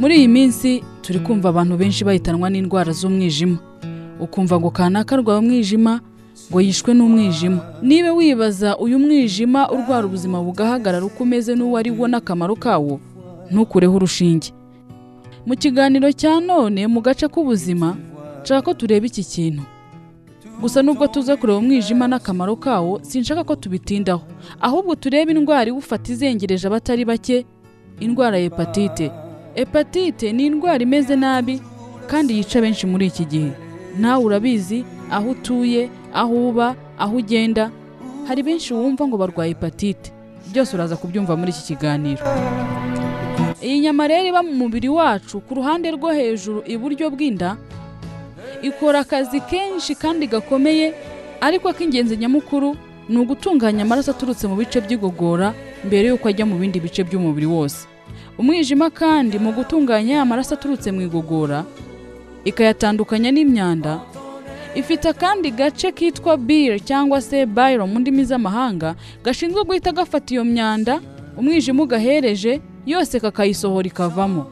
muri iyi minsi turi kumva abantu benshi bahitanwa n'indwara z'umwijima. Ukumva ngo kanaka arwaye umwijima ngo yishwe n'umwijima. Niba wibaza uyu mwijima urwara ubuzima bugahagarara uko umeze n'uwari wo n'akamaro kawo ntukureho urushinge. Mu kiganiro cya none mu gace k'ubuzima nshaka ko tureba iki kintu. Gusa nubwo tuza kureba umwijima n'akamaro kawo sinshaka ko tubitindaho. Ahubwo turebe indwara iwufata izengereje abatari bake indwara ya hepatite. Hepatite ni indwara imeze nabi kandi yica benshi muri iki gihe. Nawe urabizi aho utuye aho uba aho ugenda. Hari benshi wumva ngo barwaye hepatite. Byose uraza kubyumva muri iki kiganiro. Iyi nyama rero iba mu mubiri wacu ku ruhande rwo hejuru iburyo bw'inda ikora akazi kenshi kandi gakomeye ariko ak'ingenzi nyamukuru ni ugutunganya amaraso aturutse mu bice by'igogora mbere y'uko ajya mu bindi bice by'umubiri wose. Umwijima kandi mu gutunganya ya maraso aturutse mu igogora ikayatandukanya n'imyanda ifite akandi gace kitwa bile cyangwa se bayiro mu ndimi z'amahanga gashinzwe guhita gafata iyo myanda umwijima ugahereje yose kakayisohora ikavamo.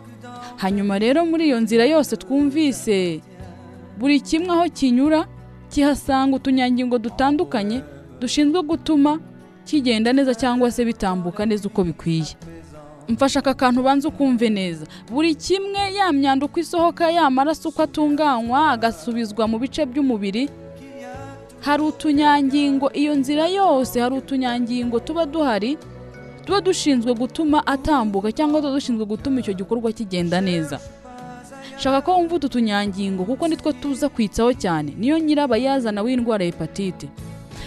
Hanyuma rero muri iyo nzira yose twumvise buri kimwe aho kinyura kihasanga utunyangingo dutandukanye dushinzwe gutuma kigenda neza cyangwa se bitambuka neza uko bikwiye. Mfasha aka kantu ubanza ukumve neza. Buri kimwe ya myanda uko isohoka ya maraso uko atunganywa agasubizwa mu bice by'umubiri. Hari utunyangingo iyo nzira yose hari utunyangingo tuba duhari tuba dushinzwe gutuma atambuka cyangwa tuba dushinzwe gutuma icyo gikorwa kigenda neza. Shaka ko wumva utu tunyangingo kuko nitwo tuza kwitsaho cyane. Niyo nyirabayazana w'indwara ya hepatite.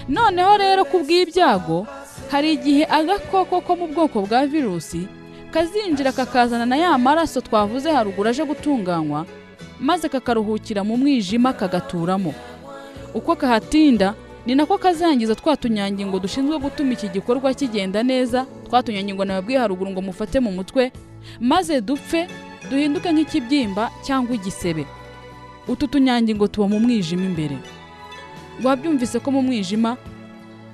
Noneho rero ku bw'ibyago hari igihe agakoko ko mu bwoko bwa virusi kazinjira kakazana na ya maraso twavuze haruguru aje gutunganywa maze kakaruhukira mu mwijima kagaturamo. Uko kahatinda ni nako kazangiza twa tunyangingo dushinzwe gutuma iki gikorwa kigenda neza twa tunyangingo nababwiye haruguru ngo mufate mu mutwe maze dupfe duhinduke nk'ikibyimba cyangwa igisebe. Utu tunyangingo tuba mu mwijima imbere. Wabyumvise ko mu mwijima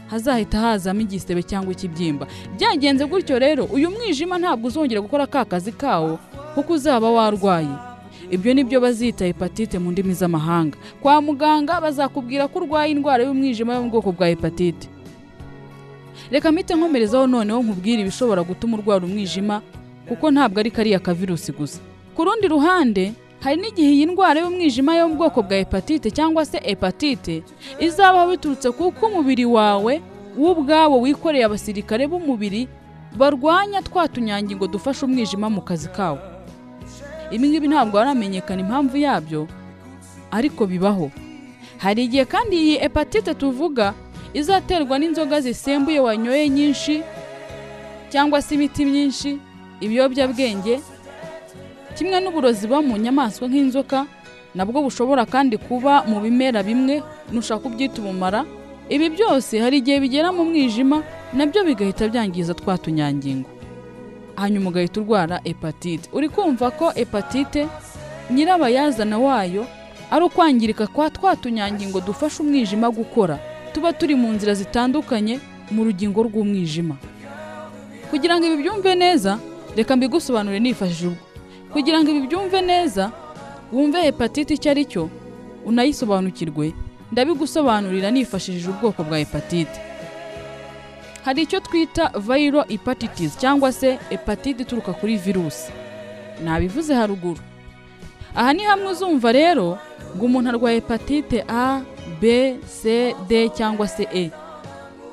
hazahita hazamo igisebe cyangwa ikibyimba. Byagenze gutyo rero uyu mwijima ntabwo uzongera gukora ka kazi kawo kuko uzaba warwaye. Ibyo ni byo bazita hepatite mu ndimi z'amahanga. Kwa muganga bazakubwira ko urwaye indwara y'umwijima yo mu bwoko bwa hepatite. Reka mpite nkomerezaho noneho nkubwire ibishobora gutuma urwara umwijima kuko ntabwo ari kariya kavirusi gusa. Ku rundi ruhande hari n'igihe iyi ndwara y'umwijima yo mu bwoko bwa hepatite cyangwa se hepatite izabaho biturutse kuko umubiri wawe wo ubwawo wikoreye abasirikare b'umubiri barwanya twa tunyangingo dufasha umwijima mu kazi kawo. Ibi ngibi ntabwo haramenyekana impamvu yabyo ariko bibaho. Hari igihe kandi iyi hepatite tuvuga izaterwa n'inzoga zisembuye wanyoye nyinshi cyangwa se imiti myinshi ibiyobyabwenge kimwe n'uburozi buba mu nyamaswa nk'inzoka nabwo bushobora kandi kuba mu bimera bimwe nushaka ubyita ubumara. Ibi byose hari igihe bigera mu mwijima na byo bigahita byangiza twa tunyangingo. Hanyuma ugahita urwara hepatite. Uri kumva ko hepatite nyirabayazana wayo ari ukwangirika kwa twa tunyangingo dufasha umwijima gukora. Tuba turi mu nzira zitandukanye mu rugingo rw'umwijima. Kugira ngo ibi byumve neza reka mbigusobanure nifashishije kugira ngo ibi byumve neza wumve hepatite icyo ari cyo unayisobanukirwe ndabigusobanurira nifashishije ubwoko bwa hepatite. Hari icyo twita viral hepatitis cyangwa se hepatite ituruka kuri virusi nabivuze haruguru. Aha ni hamwe uzumva rero ngo umuntu arwaye hepatite a b c d cyangwa se e.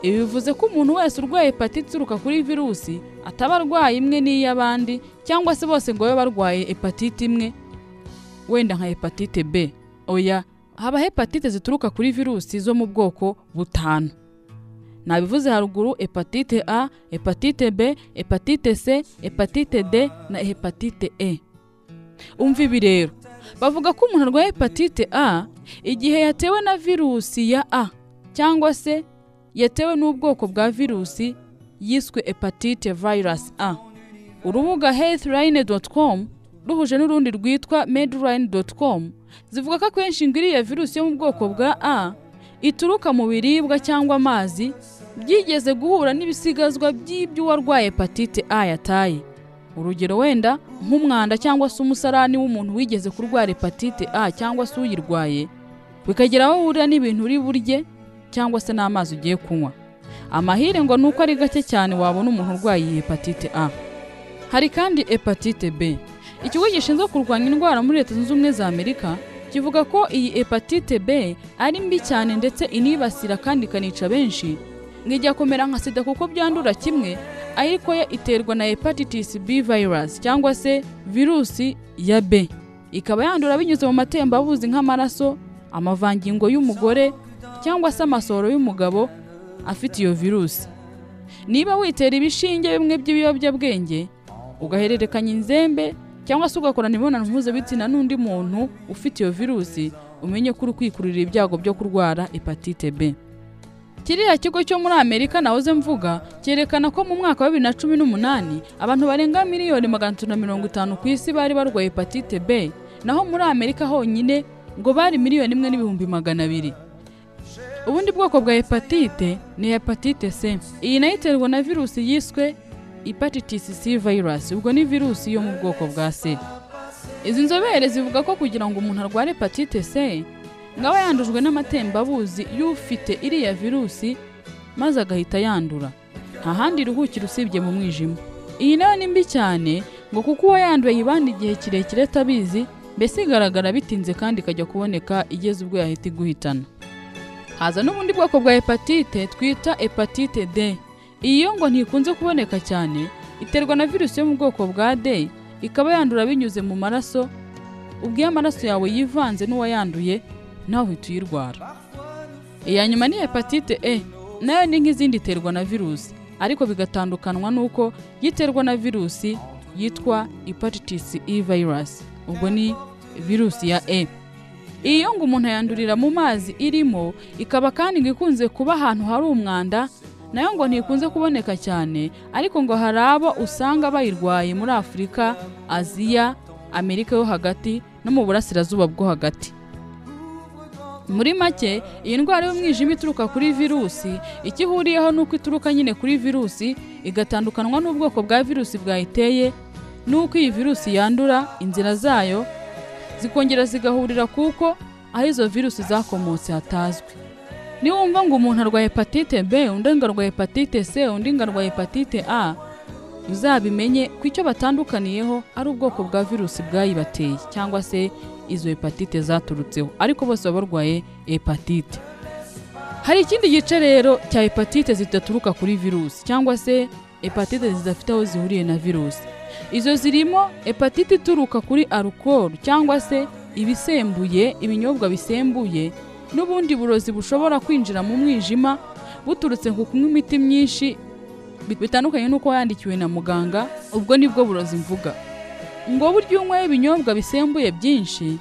Ibi bivuze ko umuntu wese urwaye hepatite ituruka kuri virusi ataba arwaye imwe n'iy'abandi cyangwa se bose ngo babe barwaye hepatite imwe wenda nka hepatite b. Oya haba hepatite zituruka kuri virusi zo mu bwoko butanu. Nabivuze haruguru hepatite a hepatite b hepatite c hepatite d na hepatite e. Umva ibi rero. Bavuga ko umuntu arwaye hepatite a igihe yatewe na virusi ya a cyangwa se yatewe n'ubwoko bwa virusi yiswe hepatite virus a. urubuga healthline.com ruhuje n'urundi rwitwa medline.com zivuga ko akenshi ngo iriya virusi yo mu bwoko bwa a ituruka mu biribwa cyangwa amazi byigeze guhura n'ibisigazwa by'ibyo uwarwaye hepatite a yataye. Urugero wenda nk'umwanda cyangwa se umusarani w'umuntu wigeze kurwara hepatite a cyangwa se uyirwaye bikagera aho uhurira n'ibintu uri burye cyangwa se n'amazi ugiye kunywa. Amahire ngo ni uko ari gake cyane wabona umuntu urwaye hepatite a. hari kandi hepatite b. Ikigo gishinzwe kurwanya indwara muri leta zunze ubumwe za amerika kivuga ko iyi hepatite b ari mbi cyane ndetse inibasira kandi ikanica benshi. Ngo kumera nka sida kuko byandura kimwe ariko yo iterwa na hepatitis b virus cyangwa se virusi ya b. Ikaba yandura binyuze mu matembabuzi nk'amaraso amavangingo y'umugore cyangwa se amasohoro y'umugabo afite iyo virusi. Niba witera ibishinge bimwe by'ibiyobyabwenge ugahererekanya inzembe cyangwa se ugakorana imibonano mpuzabitsina n'undi muntu ufite iyo virusi umenye ko uri kwikururira ibyago byo kurwara hepatite b. Kiriya kigo cyo muri amerika nahoze mvuga cyerekana ko mu mwaka wa bibiri na cumi n'umunani abantu barenga miliyoni magana atatu na mirongo itanu ku isi bari barwaye hepatite b naho muri amerika honyine ngo bari miliyoni imwe n'ibihumbi magana abiri. Ubundi bwoko bwa hepatite ni hepatite c. Iyi na yo iterwa na virusi yiswe hepatitis c virus. Ubwo ni virusi yo mu bwoko bwa c. Izi nzobere zivuga ko kugira ngo umuntu arware hepatite c ngo aba yandujwe n'amatembabuzi y'ufite iriya virusi maze agahita yandura. Nta handi iruhukira usibye mu mwijima. Iyi na yo ni mbi cyane ngo kuko uwo yanduye yibanda igihe kirekire atabizi mbese igaragara bitinze kandi ikajya kuboneka igeze ubwo yahita iguhitana. Haza n'ubundi bwoko bwa hepatite twita hepatite d. iyo ngo ntikunze kuboneka cyane iterwa na virusi yo mu bwoko bwa d ikaba yandura binyuze mu maraso ubwo iyo amaraso yawe yivanze n'uwayanduye nawe uhita uyirwara. Iya nyuma ni hepatite e na yo ni nk'izindi iterwa na virusi. Ariko bigatandukanywa n'uko yiterwa na virusi yitwa hepatitis e virus. Ubwo ni virusi ya e. Iyo ngo umuntu yandurira mu mazi irimo ikaba kandi ngo ikunze kuba ahantu hari umwanda na yo ngo ntikunze kuboneka cyane ariko ngo hari abo usanga bayirwaye muri afurika aziya amerika yo hagati no mu burasirazuba bwo hagati. Muri make iyi ndwara y'umwijima ituruka kuri virusi icyo ihuriyeho ni uko ituruka nyine kuri virusi igatandukanywa n'ubwoko bwa virusi bwayiteye n'uko iyi virusi yandura inzira zayo zikongera zigahurira kuko aho izo virusi zakomotse hatazwi. Niwumva ngo umuntu arwaye hepatite b undi arwaye hepatite c undi arwaye hepatite a. Uzabimenye ko icyo batandukaniyeho ari ubwoko bwa virusi bwayibateye cyangwa se izo hepatite zaturutseho. Ariko bose baba barwaye hepatite. Hari ikindi gice rero cya hepatite zidaturuka kuri virusi cyangwa se hepatite zidafite aho zihuriye na virusi. Izo zirimo hepatite ituruka kuri alukoro cyangwa se ibisembuye ibinyobwa bisembuye n'ubundi burozi bushobora kwinjira mu mwijima buturutse ku kunywa imiti myinshi bitandukanye n'uko yandikiwe na muganga ubwo ni bwo burozi mvuga. Ngo burya unywaho ibinyobwa bisembuye byinshi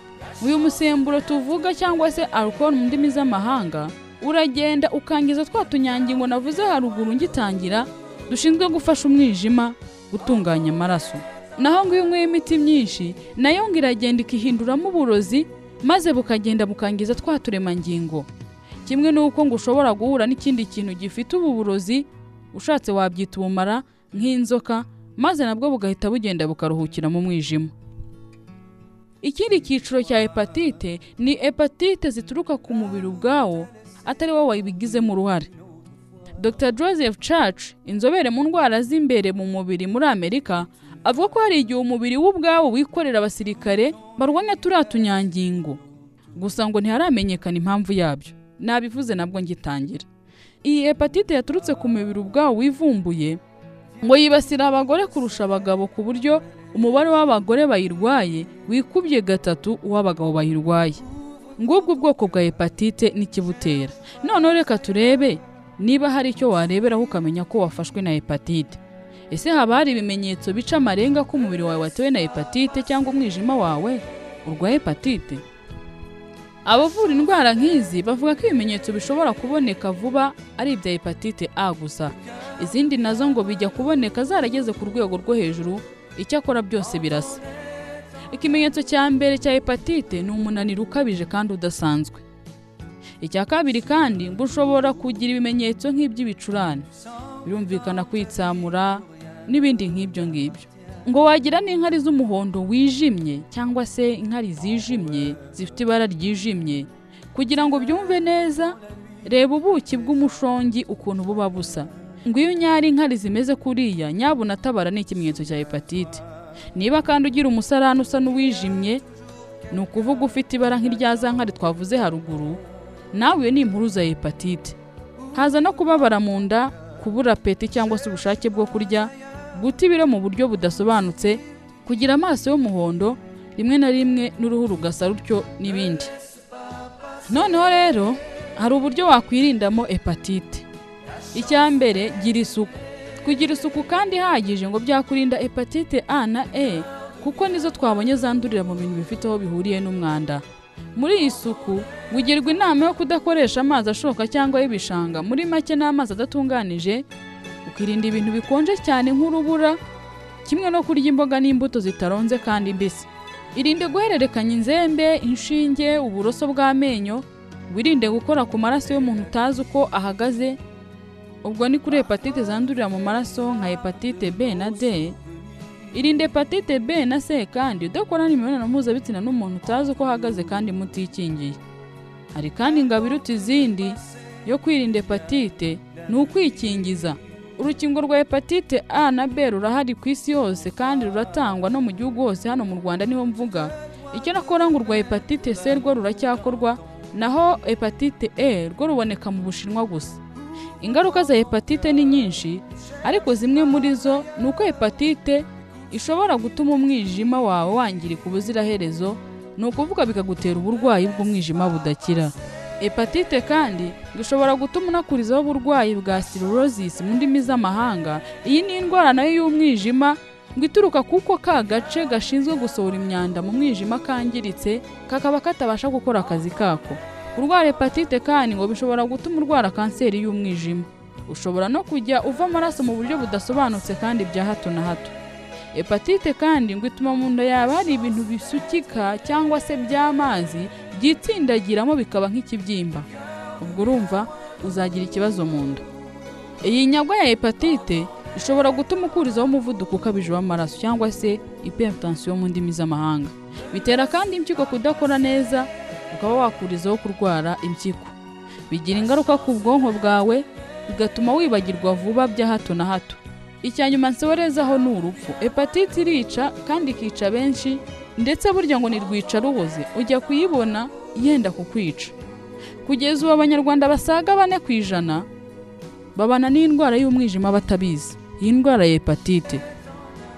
uyu musemburo tuvuga cyangwa se alukoro mu ndimi z'amahanga uragenda ukangiza twa tunyangingo navuze haruguru ngitangira dushinzwe gufasha umwijima gutunganya amaraso. Naho ngo iyo unyweye imiti myinshi na yo ngo iragenda ikihinduramo uburozi maze bukagenda bukangiza twa turemangingo. Kimwe n'uko ngo ushobora guhura n'ikindi kintu gifite ubu burozi ushatse wabyita ubumara nk'inzoka maze nabwo bugahita bugenda bukaruhukira mu mwijima. Ikindi cyiciro cya hepatite ni hepatite zituruka ku mubiri ubwawo atari wowe wabigizemo uruhare. Dr joseph church inzobere mu ndwara z'imbere mu mubiri muri amerika avuga ko hari igihe umubiri we ubwawo wikorera abasirikare barwanya turiya tunyangingo gusa ngo ntiharamenyekana impamvu yabyo. Nabivuze nabwo ngitangira. Iyi hepatite yaturutse ku mubiri ubwawo wivumbuye ngo yibasira abagore kurusha abagabo ku buryo umubare w'abagore bayirwaye wikubye gatatu uw'abagabo bayirwaye. Ngubwo ubwoko bwa hepatite n'ikibutera noneho reka turebe niba hari icyo wareberaho ukamenya ko wafashwe na hepatite. Ese haba hari ibimenyetso bica amarenga ko umubiri wawe watewe na hepatite cyangwa umwijima wawe? Urwaye hepatite? Abavura indwara nk'izi bavuga ko ibimenyetso bishobora kuboneka vuba ari ibya hepatite a gusa. Izindi na zo ngo bijya kuboneka zarageze ku rwego rwo hejuru icyakora byose birasa. Ikimenyetso cya mbere cya hepatite ni umunaniro ukabije kandi udasanzwe. Icya kabiri kandi ngo ushobora kugira ibimenyetso nk'iby'ibicurane. Birumvikana kwitsamura n'ibindi nk'ibyo ngibyo. Ngo wagira n'inkari z'umuhondo wijimye cyangwa se inkari zijimye zifite ibara ryijimye kugira ngo byumve neza reba ubuki bw'umushongi ukuntu buba busa. Ngo iyo unyara inkari zimeze kuriya nyabuna atabara ni ikimenyetso cya hepatite. Niba kandi ugira umusarani usa n'uwijimye ni ukuvuga ufite ibara nk'irya za nkari twavuze haruguru nawe ni impuruza ya hepatite. Haza no kubabara mu nda kubura peti cyangwa se ubushake bwo kurya guta ibiro mu buryo budasobanutse kugira amaso y'umuhondo rimwe na rimwe n'uruhu rugasa rutyo n'ibindi. Noneho rero hari uburyo wakwirindamo hepatite. Icya mbere gira isuku. Kugira isuku kandi ihagije ngo byakurinda hepatite a na e kuko nizo twabonye zandurira mu bintu bifite aho bihuriye n'umwanda. Muri iyi suku wigirwa inama yo kudakoresha amazi ashoka cyangwa y'ibishanga muri make n'amazi adatunganije ukirinda ibintu bikonje cyane nk'urubura kimwe no kurya imboga n'imbuto zitaronze kandi mbisi irinde guhererekanya inzembe inshinge uburoso bw'amenyo wirinde gukora ku maraso y'umuntu utazi uko ahagaze. Ubwo ni kuri hepatite zandurira mu maraso nka hepatite b na d. Irinde hepatite b na c kandi udakorana imibonano mpuzabitsina n'umuntu utazi uko ahagaze kandi mutikingiye. Hari kandi ingabo iruta izindi. Yo kwirinda hepatite ni ukwikingiza. Urukingo rwa hepatite a na b rurahari ku isi yose kandi ruratangwa no mu gihugu hose hano mu rwanda ni ho mvuga. Icyo nakora ngo urwa hepatite c rwo ruracyakorwa naho hepatite e rwo ruboneka mu bushinwa gusa. Ingaruka za hepatite ni nyinshi ariko zimwe muri zo ni uko hepatite ishobora gutuma umwijima wawe wangirika ubuziraherezo ni ukuvuga bikagutera uburwayi bw'umwijima budakira. Hepatite kandi ishobora gutuma unakurizaho uburwayi bwa cirrhosis mu ndimi z'amahanga. Iyi ni indwara na yo y'umwijima ngo ituruka kuko ka gace gashinzwe gusohora imyanda mu mwijima kangiritse kakaba katabasha gukora akazi kako. Kurwara hepatite kandi ngo bishobora gutuma urwara kanseri y'umwijima. Ushobora no kujya uva amaraso mu buryo budasobanutse kandi bya hato na hato. Hepatite kandi ngo ituma mu nda yawe hari ibintu bisukika cyangwa se by'amazi byitsindagiramo bikaba nk'ikibyimba. Ubwo urumva uzagira ikibazo mu nda. Iyi nyagwa ya hepatite ishobora gutuma ukurizaho umuvuduko ukabije w'amaraso cyangwa se hypertension mu ndimi z'amahanga. Bitera kandi impyiko kudakora neza ukaba wakurizaho kurwara impyiko. Bigira ingaruka ku bwonko bwawe bigatuma wibagirwa vuba bya hato na hato. Icya nyuma nsorezaho ni urupfu. Hepatite irica kandi ikica benshi ndetse burya ngo ni rwica ruboze ujya kuyibona yenda kukwica. Kugeza ubu abanyarwanda basaga bane ku ijana babana n'indwara y'umwijima batabizi. Iyi ndwara ya hepatite.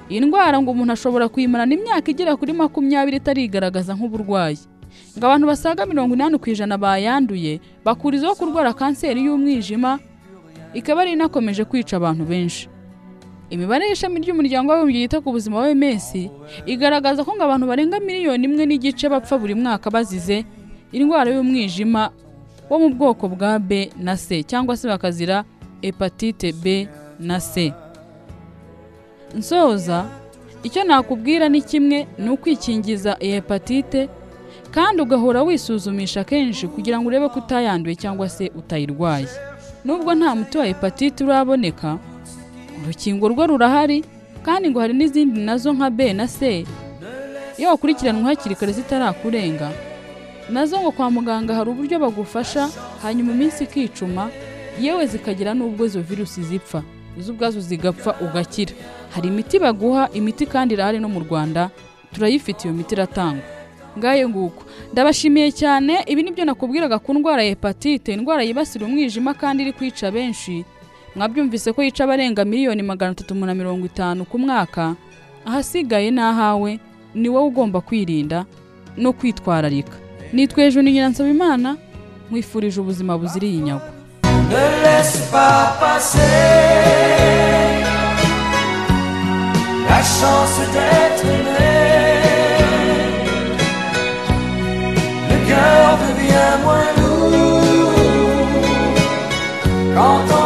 Iyi ndwara ngo umuntu ashobora kuyimarana imyaka igera kuri makumyabiri itarigaragaza nk'uburwayi. Ngo abantu basaga mirongo inani ku ijana bayanduye bakurizaho kurwara kanseri y'umwijima ikaba ari inakomeje kwica abantu benshi. Imibare y'ishami ry'umuryango w'abibumbye yita ku buzima wa OMS igaragaza ko ngo abantu barenga miliyoni imwe n'igice bapfa buri mwaka bazize indwara y'umwijima wo mu bwoko bwa B na C cyangwa se bakazira hepatite B na C. Nsoza icyo nakubwira ni kimwe ni ukwikingiza iyi hepatite kandi ugahora wisuzumisha kenshi kugira ngo urebe ko utayanduye cyangwa se utayirwaye. Nubwo nta muti wa hepatite uraboneka urukingo rwo rurahari kandi ngo hari n'izindi na zo nka B na C iyo wakurikiranwa hakiri kare zitarakurenga. Nazo ngo kwa muganga hari uburyo bagufasha hanyuma iminsi ikicuma yewe zikagira n'ubwo izo virusi zipfa. Izo ubwazo zigapfa ugakira. Hari imiti baguha imiti kandi irahari no mu rwanda turayifite iyo miti iratangwa. Ngayo nguko. Ndabashimiye cyane ibi ni byo nakubwiraga ku ndwara ya hepatite indwara yibasira umwijima kandi iri kwica benshi. mwabyumvise ko yica abarenga miliyoni magana atatu na mirongo itanu ku mwaka ahasigaye n'ahawe ni wowe ugomba kwirinda no kwitwararika. Nitweje ni nyiransaba imana nkwifurije ubuzima buzira iyi nyago quand on